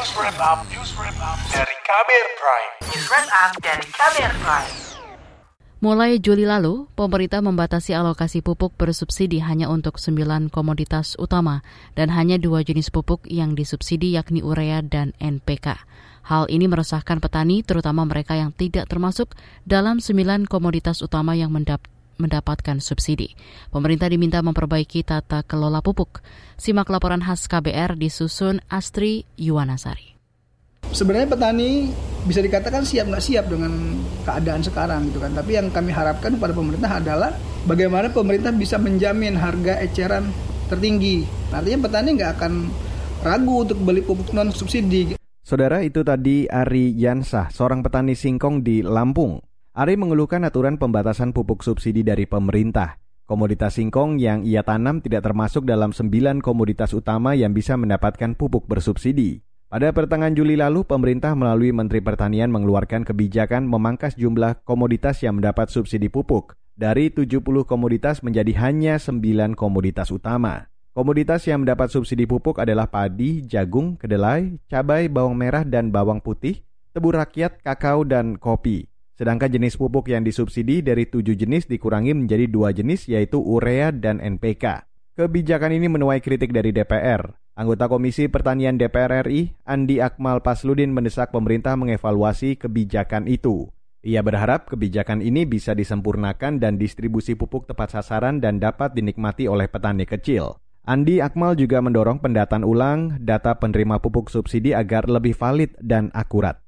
News Wrap Up, News Wrap Up dari Kamer Prime. News Wrap Up dari Kamer Prime. Mulai Juli lalu, pemerintah membatasi alokasi pupuk bersubsidi hanya untuk 9 komoditas utama dan hanya dua jenis pupuk yang disubsidi yakni urea dan NPK. Hal ini meresahkan petani, terutama mereka yang tidak termasuk dalam 9 komoditas utama yang mendap mendapatkan subsidi. Pemerintah diminta memperbaiki tata kelola pupuk. Simak laporan khas KBR disusun Astri Yuwanasari. Sebenarnya petani bisa dikatakan siap nggak siap dengan keadaan sekarang gitu kan. Tapi yang kami harapkan kepada pemerintah adalah bagaimana pemerintah bisa menjamin harga eceran tertinggi. Artinya petani nggak akan ragu untuk beli pupuk non subsidi. Saudara itu tadi Ari Yansah, seorang petani singkong di Lampung. Ari mengeluhkan aturan pembatasan pupuk subsidi dari pemerintah. Komoditas singkong yang ia tanam tidak termasuk dalam sembilan komoditas utama yang bisa mendapatkan pupuk bersubsidi. Pada pertengahan Juli lalu, pemerintah melalui Menteri Pertanian mengeluarkan kebijakan memangkas jumlah komoditas yang mendapat subsidi pupuk dari 70 komoditas menjadi hanya 9 komoditas utama. Komoditas yang mendapat subsidi pupuk adalah padi, jagung, kedelai, cabai, bawang merah, dan bawang putih, tebu rakyat, kakao, dan kopi. Sedangkan jenis pupuk yang disubsidi dari tujuh jenis dikurangi menjadi dua jenis yaitu urea dan NPK. Kebijakan ini menuai kritik dari DPR. Anggota Komisi Pertanian DPR RI, Andi Akmal Pasludin mendesak pemerintah mengevaluasi kebijakan itu. Ia berharap kebijakan ini bisa disempurnakan dan distribusi pupuk tepat sasaran dan dapat dinikmati oleh petani kecil. Andi Akmal juga mendorong pendataan ulang data penerima pupuk subsidi agar lebih valid dan akurat.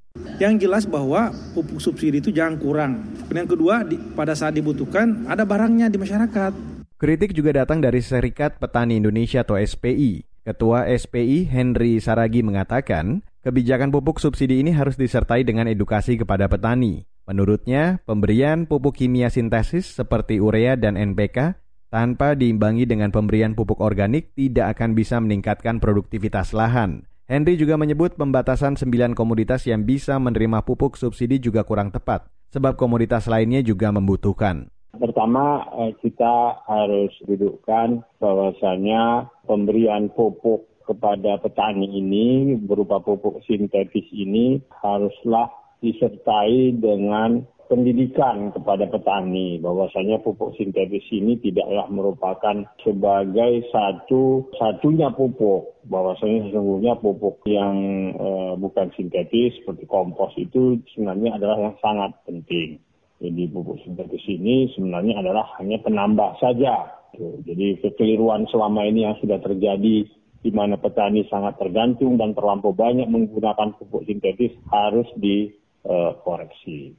Yang jelas bahwa pupuk subsidi itu jangan kurang. Dan yang kedua, di, pada saat dibutuhkan ada barangnya di masyarakat. Kritik juga datang dari Serikat Petani Indonesia atau SPI. Ketua SPI Henry Saragi mengatakan, kebijakan pupuk subsidi ini harus disertai dengan edukasi kepada petani. Menurutnya, pemberian pupuk kimia sintesis seperti urea dan NPK tanpa diimbangi dengan pemberian pupuk organik tidak akan bisa meningkatkan produktivitas lahan. Henry juga menyebut pembatasan 9 komoditas yang bisa menerima pupuk subsidi juga kurang tepat, sebab komoditas lainnya juga membutuhkan. Pertama, eh, kita harus dudukkan bahwasanya pemberian pupuk kepada petani ini berupa pupuk sintetis ini haruslah disertai dengan pendidikan kepada petani bahwasanya pupuk sintetis ini tidaklah merupakan sebagai satu satunya pupuk bahwasanya sesungguhnya pupuk yang eh, bukan sintetis seperti kompos itu sebenarnya adalah yang sangat penting. Jadi pupuk sintetis ini sebenarnya adalah hanya penambah saja. Jadi kekeliruan selama ini yang sudah terjadi di mana petani sangat tergantung dan terlampau banyak menggunakan pupuk sintetis harus dikoreksi.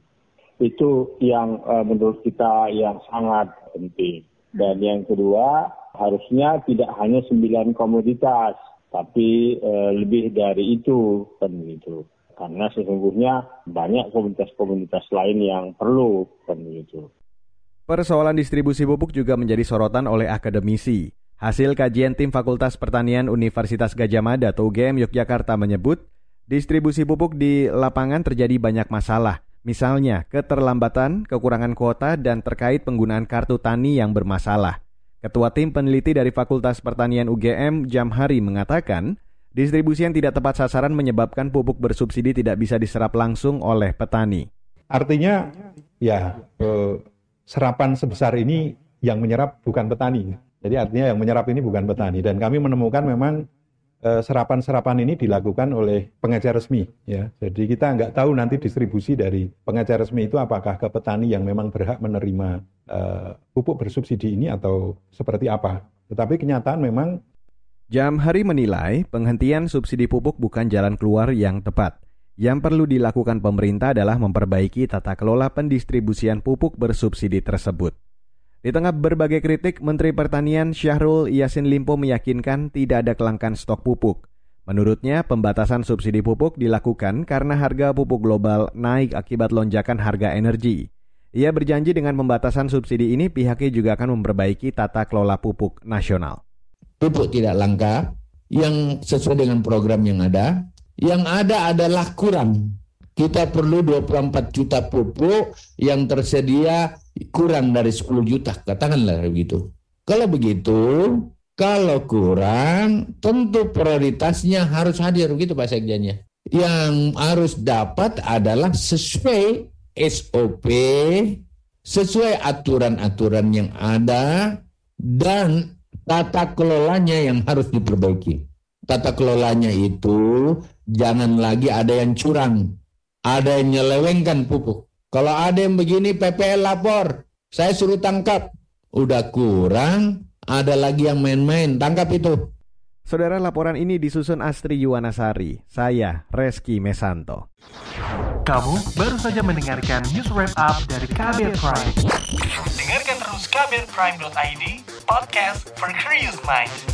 Itu yang uh, menurut kita yang sangat penting. Dan yang kedua, harusnya tidak hanya sembilan komoditas, tapi uh, lebih dari itu kan gitu. Karena sesungguhnya banyak komunitas-komunitas lain yang perlu kan gitu. Persoalan distribusi pupuk juga menjadi sorotan oleh akademisi. Hasil kajian tim Fakultas Pertanian Universitas Gajah Mada atau UGM Yogyakarta menyebut, distribusi pupuk di lapangan terjadi banyak masalah, Misalnya, keterlambatan, kekurangan kuota, dan terkait penggunaan kartu tani yang bermasalah. Ketua Tim Peneliti dari Fakultas Pertanian UGM, Jamhari, mengatakan, distribusi yang tidak tepat sasaran menyebabkan pupuk bersubsidi tidak bisa diserap langsung oleh petani. Artinya, ya, eh, serapan sebesar ini yang menyerap bukan petani. Jadi artinya yang menyerap ini bukan petani. Dan kami menemukan memang Eh, serapan-serapan ini dilakukan oleh pengecer resmi ya. Jadi kita nggak tahu nanti distribusi dari pengecer resmi itu apakah ke petani yang memang berhak menerima uh, pupuk bersubsidi ini atau seperti apa. Tetapi kenyataan memang Jam Hari menilai penghentian subsidi pupuk bukan jalan keluar yang tepat. Yang perlu dilakukan pemerintah adalah memperbaiki tata kelola pendistribusian pupuk bersubsidi tersebut. Di tengah berbagai kritik, Menteri Pertanian Syahrul Yasin Limpo meyakinkan tidak ada kelangkaan stok pupuk. Menurutnya, pembatasan subsidi pupuk dilakukan karena harga pupuk global naik akibat lonjakan harga energi. Ia berjanji dengan pembatasan subsidi ini pihaknya juga akan memperbaiki tata kelola pupuk nasional. Pupuk tidak langka, yang sesuai dengan program yang ada. Yang ada adalah kurang. Kita perlu 24 juta pupuk yang tersedia kurang dari 10 juta, katakanlah begitu. Kalau begitu, Kalau kurang, tentu prioritasnya harus hadir gitu Pak Sekjennya. Yang harus dapat adalah sesuai SOP, sesuai aturan-aturan yang ada, dan tata kelolanya yang harus diperbaiki. Tata kelolanya itu jangan lagi ada yang curang, ada yang nyelewengkan pupuk. Kalau ada yang begini PPL lapor, saya suruh tangkap. Udah kurang, ada lagi yang main-main, tangkap itu. Saudara laporan ini disusun Astri Yuwanasari, saya Reski Mesanto. Kamu baru saja mendengarkan news wrap up dari Kabel Prime. Dengarkan terus kabelprime.id, podcast for curious mind.